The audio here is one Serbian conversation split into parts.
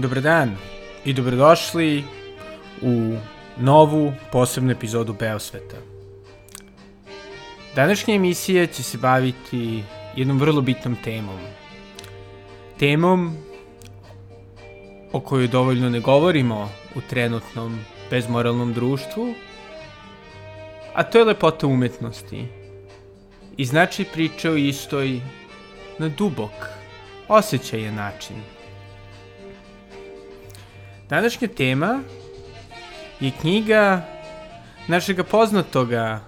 Dobar dan i dobrodošli u novu posebnu epizodu Beosveta. Današnja emisija će se baviti jednom vrlo bitnom temom. Temom o kojoj dovoljno ne govorimo u trenutnom bezmoralnom društvu, a to je lepota umetnosti. I znači priče o istoj na dubok, osjećaje način. Današnja tema je knjiga našega poznatoga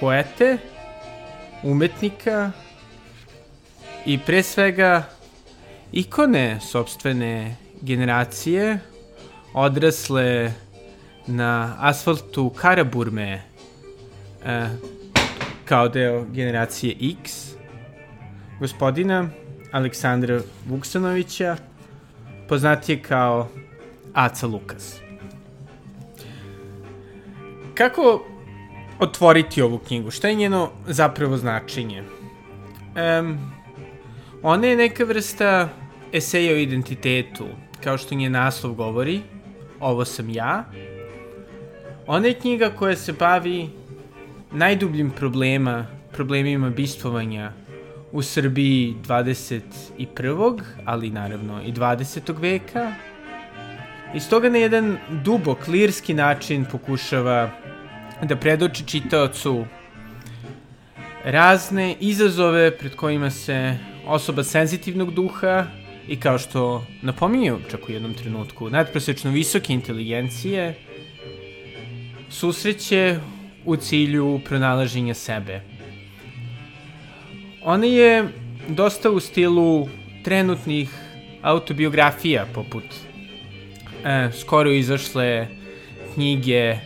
poete, umetnika i pre svega ikone sobstvene generacije odrasle na asfaltu Karaburme e, kao deo generacije X gospodina Aleksandra Vuksanovića poznatije kao Aca Lukas. Kako otvoriti ovu knjigu? Šta je njeno zapravo značenje? Um, ona je neka vrsta eseja o identitetu, kao što nje naslov govori, ovo sam ja. Ona je knjiga koja se bavi najdubljim problema, problemima bistvovanja u Srbiji 21. ali naravno i 20. veka, I stoga na jedan dubok, lirski način pokušava da predoči čitaocu razne izazove pred kojima se osoba senzitivnog duha i kao što napominju čak u jednom trenutku nadprosečno visoke inteligencije susreće u cilju pronalaženja sebe. Ona je dosta u stilu trenutnih autobiografija poput e, skoro izašle knjige e,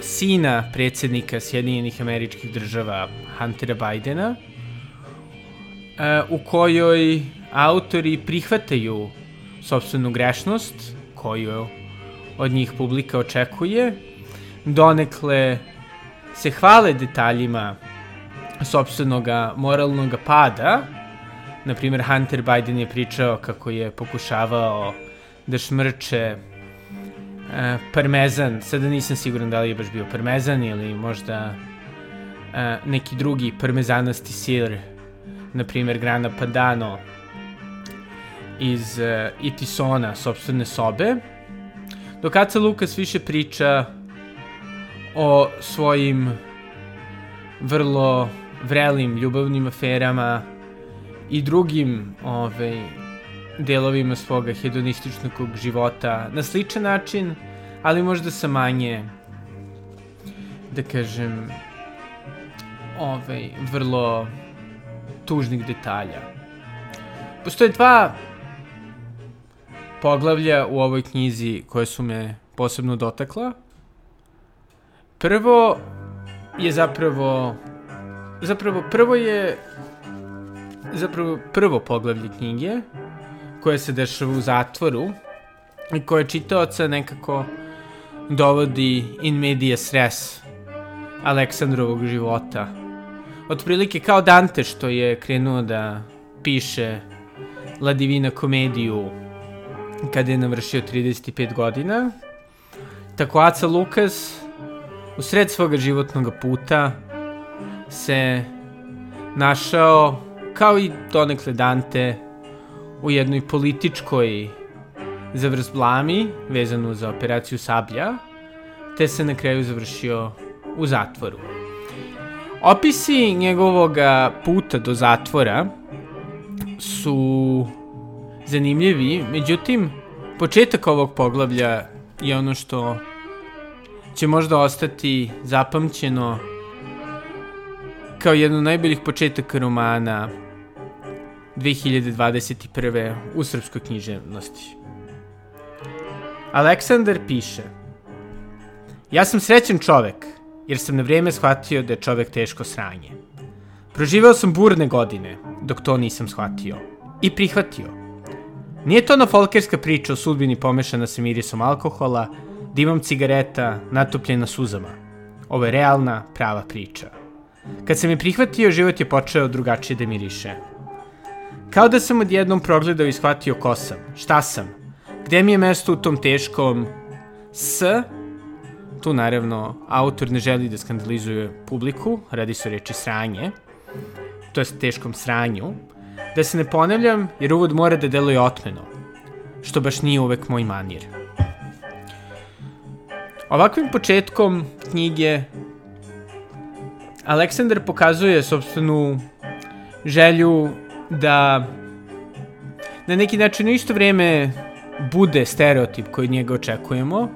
sina predsednika Sjedinjenih američkih država Huntera Bidena, e, u kojoj autori prihvataju sobstvenu grešnost koju od njih publika očekuje, donekle se hvale detaljima sobstvenog moralnog pada, na primjer Hunter Biden je pričao kako je pokušavao da šmrče uh, parmezan, sada nisam siguran da li je baš bio parmezan ili možda uh, neki drugi parmezanasti sir, na primjer Grana Padano iz uh, Itisona, sobstvene sobe, dok Aca Lukas više priča o svojim vrlo vrelim ljubavnim aferama i drugim ovaj, delovima svoga hedonističnog života na sličan način, ali možda sa manje, da kažem, ovaj, vrlo tužnih detalja. Postoje dva poglavlja u ovoj knjizi koje su me posebno dotakla. Prvo je zapravo zapravo prvo je zapravo prvo poglavlje knjige koje se dešava u zatvoru i koje čitaoca nekako dovodi in media stres Aleksandrovog života. Otprilike kao Dante što je krenuo da piše La Divina komediju kada je navršio 35 godina, tako Aca Lukas u sred svoga životnog puta se našao kao i donekle Dante u jednoj političkoj zavrzblami vezanu za operaciju Sablja, te se na kraju završio u zatvoru. Opisi njegovog puta do zatvora su zanimljivi, međutim, početak ovog poglavlja je ono što će možda ostati zapamćeno kao jedno od najboljih početaka romana 2021. u srpskoj književnosti. Aleksandar piše Ja sam srećen čovek, jer sam na vreme shvatio da je čovek teško sranje. Proživeo sam burne godine, dok to nisam shvatio. I prihvatio. Nije to ona folkerska priča o sudbini pomešana sa mirisom alkohola, dimom cigareta, natopljena suzama. Ovo je realna, prava priča. Kad sam je prihvatio, život je počeo drugačije da miriše. Kao da sam odjednom progledao i shvatio ko sam, šta sam, gde mi je mesto u tom teškom S, tu naravno autor ne želi da skandalizuje publiku, radi se o reči sranje, to je teškom sranju, da se ne ponavljam jer uvod mora da deluje otmeno, što baš nije uvek moj manir. Ovakvim početkom knjige Aleksandar pokazuje sobstvenu želju da na neki način u isto vreme bude stereotip koji njega očekujemo,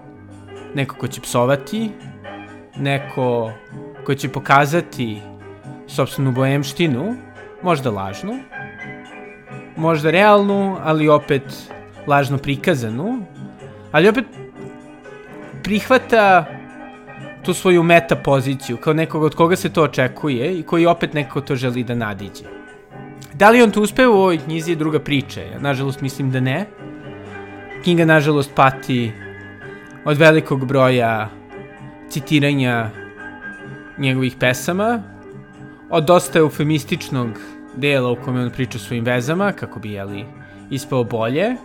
neko ko će psovati, neko ko će pokazati sobstvenu boemštinu, možda lažnu, možda realnu, ali opet lažno prikazanu, ali opet prihvata tu svoju meta poziciju kao nekog od koga se to očekuje i koji opet neko to želi da nadiđe. Da li on to uspeo u ovoj knjizi je druga priča. Ja nažalost mislim da ne. Knjiga nažalost pati od velikog broja citiranja njegovih pesama, od dosta eufemističnog dela u kome on priča svojim vezama, kako bi, jeli, ispao bolje.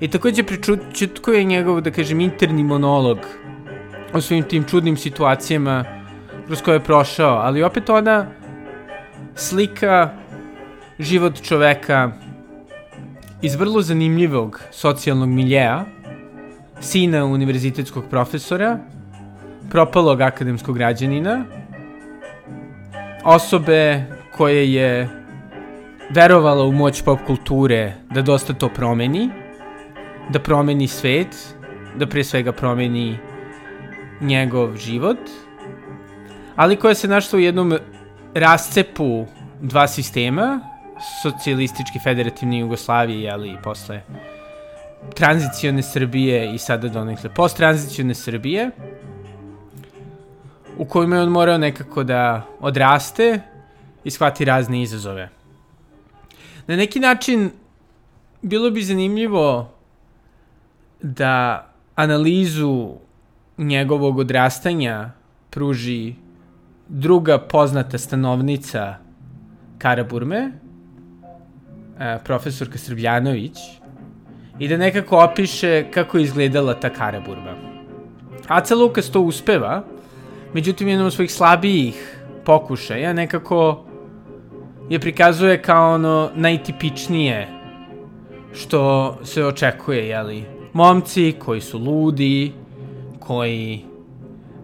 I takođe pričutkuje njegov, da kažem, interni monolog o svim tim čudnim situacijama kroz koje je prošao, ali opet ona slika život čoveka iz vrlo zanimljivog socijalnog miljeja, sina univerzitetskog profesora, propalog akademskog građanina, osobe koje je verovala u moć pop kulture da dosta to promeni, da promeni svet, da pre svega promeni njegov život, ali koja se našla u jednom rascepu dva sistema, socijalistički federativni Jugoslavije, ali posle tranzicione Srbije i sada donekle post-tranzicione Srbije, u kojima je on morao nekako da odraste i shvati razne izazove. Na neki način bilo bi zanimljivo da analizu njegovog odrastanja pruži druga poznata stanovnica Karaburme, profesorka Srbljanović, i da nekako opiše kako je izgledala ta Karaburma. Aca Lukas to uspeva, međutim jednom od svojih slabijih pokušaja nekako je prikazuje kao ono najtipičnije što se očekuje, jeli? Momci koji su ludi, koji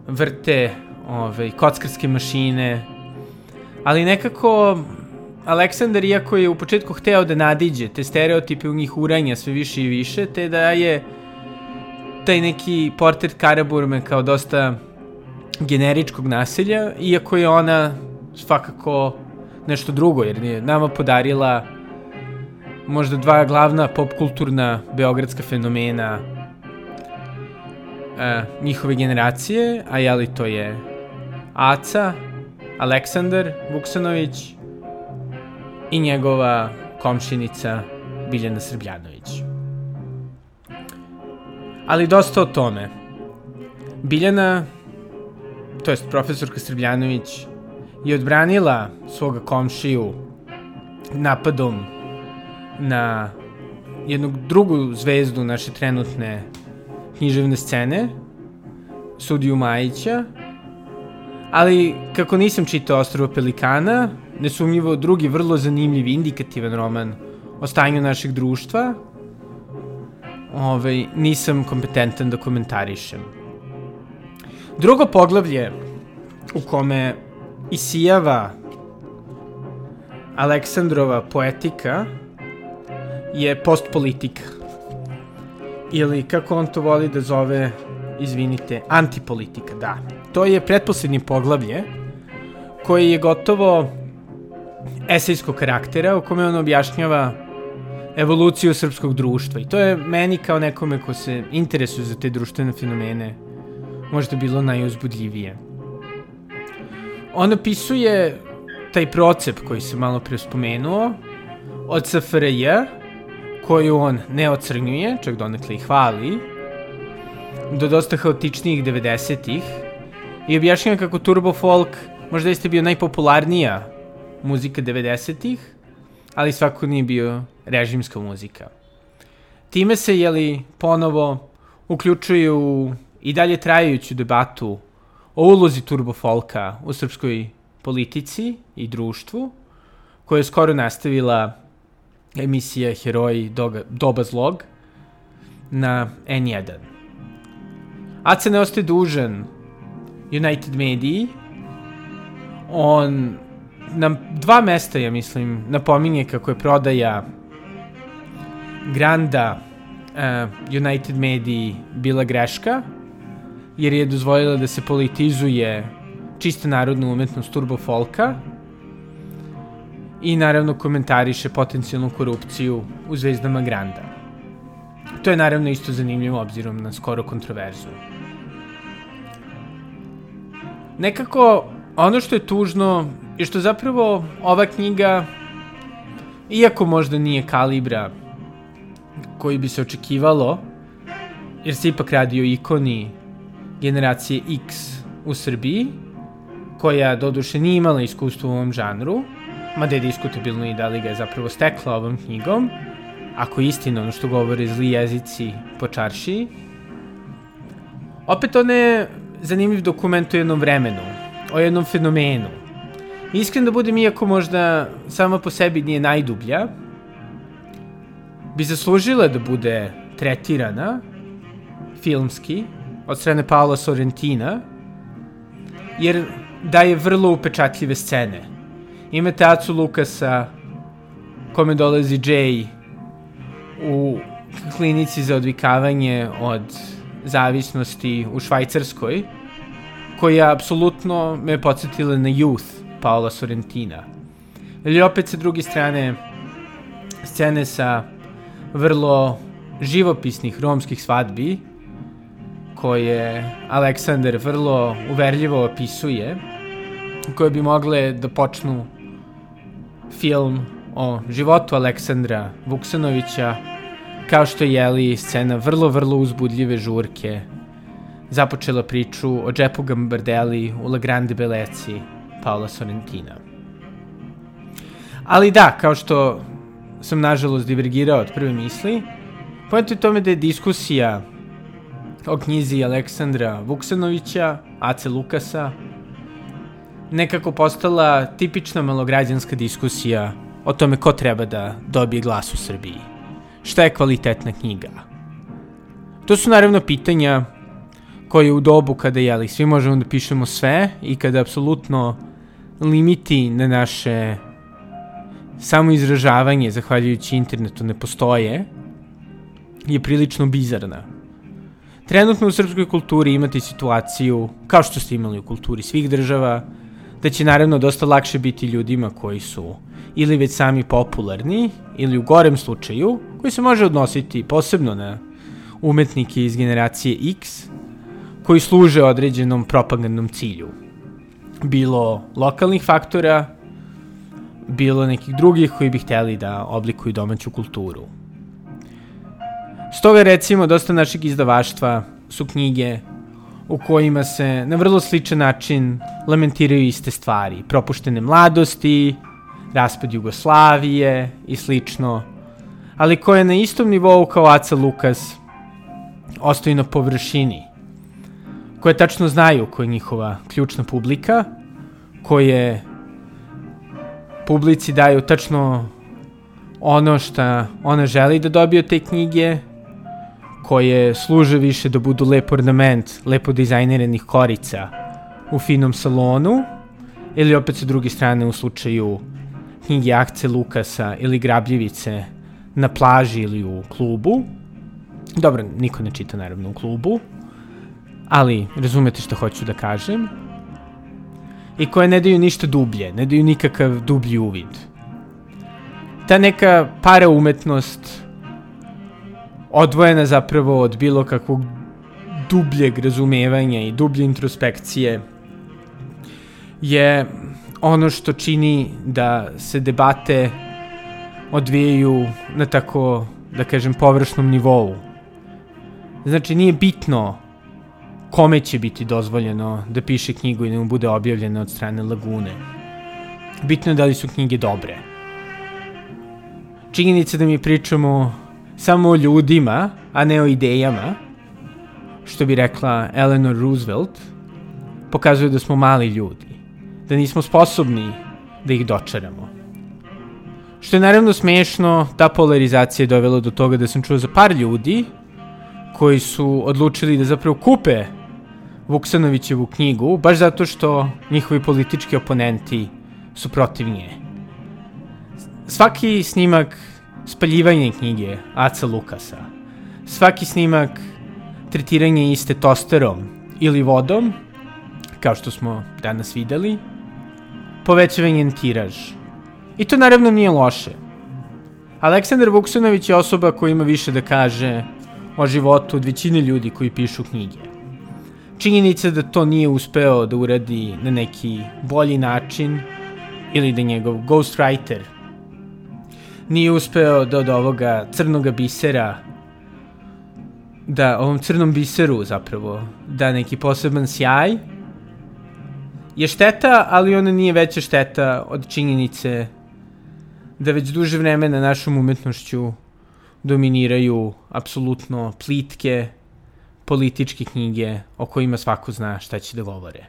vrte ove, kockarske mašine, ali nekako Aleksandar, iako je u početku hteo da nadiđe te stereotipe u njih uranja sve više i više, te da je taj neki portret Karaburme kao dosta generičkog naselja, iako je ona svakako nešto drugo, jer je nama podarila možda dva glavna popkulturna beogradska fenomena e, njihove generacije, a jeli to je Aca, Aleksandar Vuksanović i njegova komšinica Biljana Srbljanović. Ali dosta o tome. Biljana, to jest profesorka Srbljanović, je odbranila svoga komšiju napadom na jednu drugu zvezdu naše trenutne književne scene, sudiju Majića, ali kako nisam čitao Ostrovo Pelikana, nesumnjivo drugi vrlo zanimljiv, indikativan roman o stanju našeg društva, ovaj, nisam kompetentan da komentarišem. Drugo poglavlje u kome isijava Aleksandrova poetika je postpolitika. Ili, kako on to voli da zove, izvinite, antipolitika, da. To je pretposlednji poglavlje, koji je gotovo esejskog karaktera, u kome on objašnjava evoluciju srpskog društva. I to je meni kao nekome ko se interesuje za te društvene fenomene možda bilo najuzbudljivije. On opisuje taj procep koji se malo pre spomenuo od SFRJ, koju on ne ocrnjuje, čak donekle i hvali, do dosta haotičnijih 90-ih i objašnjava kako turbo folk možda jeste bio najpopularnija muzika 90-ih, ali svako nije bio režimska muzika. Time se, jeli, ponovo uključuju i dalje trajajuću debatu o ulozi turbofolka u srpskoj politici i društvu, koja je skoro nastavila emisija Heroji Doga, Doba zlog na N1. Aca ne ostaje dužan United Mediji. On na dva mesta, ja mislim, napominje kako je prodaja Granda uh, United Mediji bila greška, jer je dozvoljila da se politizuje čista narodna umetnost turbo folka i naravno komentariše potencijalnu korupciju u zvezdama Granda. To je naravno isto zanimljivo obzirom na skoro kontroverzu. Nekako, ono što je tužno je što zapravo ova knjiga, iako možda nije kalibra koji bi se očekivalo, jer se ipak radi o ikoni generacije X u Srbiji, koja doduše nije imala iskustvo u ovom žanru, mada je diskutabilno i da li ga je zapravo stekla ovom knjigom, ako je istina ono što govore zli jezici po čaršiji. Opet on je zanimljiv dokument o jednom vremenu, o jednom fenomenu. Iskren da budem, iako možda sama po sebi nije najdublja, bi zaslužila da bude tretirana filmski od strane Paola Sorrentina, jer daje vrlo upečatljive scene. Imate Acu Lukasa, kome dolazi Jay u klinici za odvikavanje od zavisnosti u Švajcarskoj, koja apsolutno me podsjetila na Youth Paola Sorrentina. Ili opet sa druge strane scene sa vrlo živopisnih romskih svadbi, koje Aleksandar vrlo uverljivo opisuje, koje bi mogle da počnu film o životu Aleksandra Vuksanovića, kao što je jeli scena vrlo, vrlo uzbudljive žurke, započela priču o džepu Gambardeli u La Grande Beleci Paola Sorrentina. Ali da, kao što sam nažalost divergirao od prve misli, pojento je tome da je diskusija o knjizi Aleksandra Vuksanovića, Ace Lukasa, nekako postala tipična malograđanska diskusija o tome ko treba da dobije glas u Srbiji. Šta je kvalitetna knjiga? To su naravno pitanja koje u dobu kada jeli, svi možemo da pišemo sve i kada apsolutno limiti na naše samo izražavanje zahvaljujući internetu ne postoje, je prilično bizarna. Trenutno u srpskoj kulturi imate situaciju, kao što ste imali u kulturi svih država, da će naravno dosta lakše biti ljudima koji su ili već sami popularni, ili u gorem slučaju, koji se može odnositi posebno na umetnike iz generacije X, koji služe određenom propagandnom cilju. Bilo lokalnih faktora, bilo nekih drugih koji bi hteli da oblikuju domaću kulturu. Stoga recimo dosta našeg izdavaštva su knjige u kojima se na vrlo sličan način lamentiraju iste stvari. Propuštene mladosti, raspad Jugoslavije i slično, ali koje na istom nivou kao Aca Lukas ostaju na površini, koje tačno znaju ko je njihova ključna publika, koje publici daju tačno ono što ona želi da dobije od te knjige, koje služe više da budu lep ornament, lepo dizajniranih korica u finom salonu, ili opet sa druge strane u slučaju knjige Akce Lukasa ili Grabljivice na plaži ili u klubu. Dobro, niko ne čita naravno u klubu, ali razumete što hoću da kažem. I koje ne daju ništa dublje, ne daju nikakav dublji uvid. Ta neka para umetnost odvojena zapravo od bilo kakvog dubljeg razumevanja i dublje introspekcije je ono što čini da se debate odvijaju na tako, da kažem, površnom nivou. Znači, nije bitno kome će biti dozvoljeno da piše knjigu i da mu bude objavljena od strane Lagune. Bitno je da li su knjige dobre. činjenica da mi pričamo samo o ljudima, a ne o idejama, što bi rekla Eleanor Roosevelt, pokazuje da smo mali ljudi, da nismo sposobni da ih dočaramo. Što je naravno smešno, ta polarizacija je dovela do toga da sam čuo za par ljudi koji su odlučili da zapravo kupe Vuksanovićevu knjigu, baš zato što njihovi politički oponenti su protiv nje. Svaki snimak spaljivanje knjige Aca Lukasa, svaki snimak tretiranje iste tosterom ili vodom, kao što smo danas videli, povećavanje tiraž. I to naravno nije loše. Aleksandar Vuksanović je osoba koja ima više da kaže o životu od većine ljudi koji pišu knjige. Činjenica da to nije uspeo da uradi na neki bolji način ili da njegov ghostwriter nije uspeo da od ovoga crnoga bisera da ovom crnom biseru zapravo da neki poseban sjaj je šteta, ali ona nije veća šteta od činjenice da već duže vreme na našom umetnošću dominiraju apsolutno plitke političke knjige o kojima svako zna šta će da govore.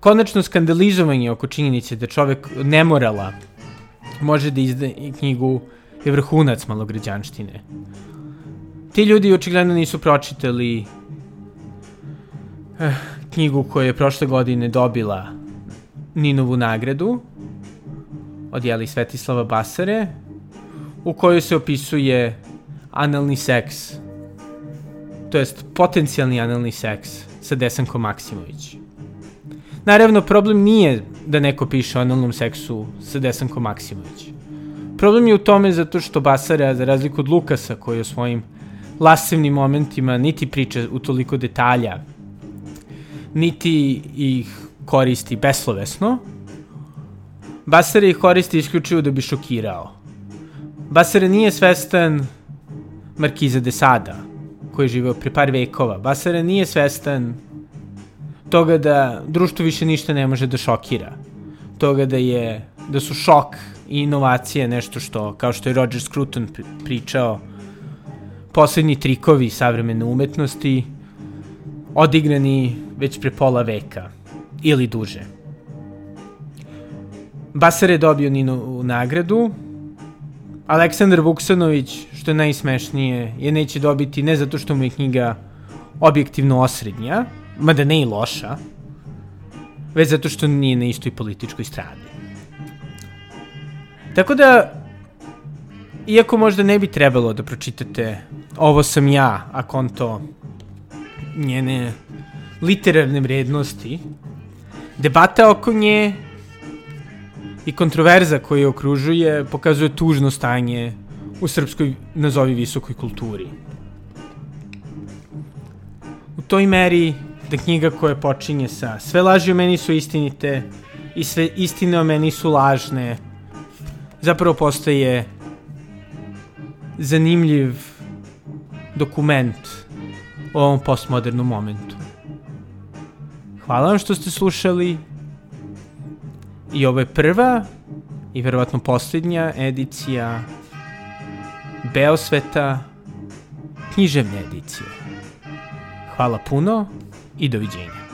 Konačno skandalizovanje oko činjenice da čovek nemorala može da izda knjigu je vrhunac malograđanštine. Ti ljudi očigledno nisu pročitali eh, knjigu koju je prošle godine dobila Ninovu nagradu od jeli Svetislava Basare u kojoj se opisuje analni seks to jest potencijalni analni seks sa Desankom Maksimović. Naravno, problem nije da neko piše o analnom seksu sa Desankom Maksimović. Problem je u tome zato što Basara, za razliku od Lukasa, koji o svojim lasevnim momentima niti priča u toliko detalja, niti ih koristi beslovesno, Basara ih koristi isključivo da bi šokirao. Basara nije svestan Markiza de Sada, koji je živeo pre par vekova. Basara nije svestan toga da društvo više ništa ne može da šokira. Toga da je, da su šok i inovacije nešto što, kao što je Roger Scruton pričao, poslednji trikovi savremene umetnosti, odigrani već pre pola veka ili duže. Basar je dobio Ninu nagradu, Aleksandar Vuksanović, što je najsmešnije, je neće dobiti ne zato što mu je knjiga objektivno osrednja, mada ne i loša, već zato što nije na istoj političkoj strani. Tako da, iako možda ne bi trebalo da pročitate ovo sam ja, a konto njene literarne vrednosti, debata oko nje i kontroverza koja je okružuje pokazuje tužno stanje u srpskoj, nazovi, visokoj kulturi. U toj meri da knjiga koja počinje sa sve laži o meni su istinite i sve istine o meni su lažne, zapravo postaje zanimljiv dokument u ovom postmodernom momentu. Hvala vam što ste slušali i ovo je prva i verovatno posljednja edicija Beosveta književne edicije. Hvala puno i doviđenja.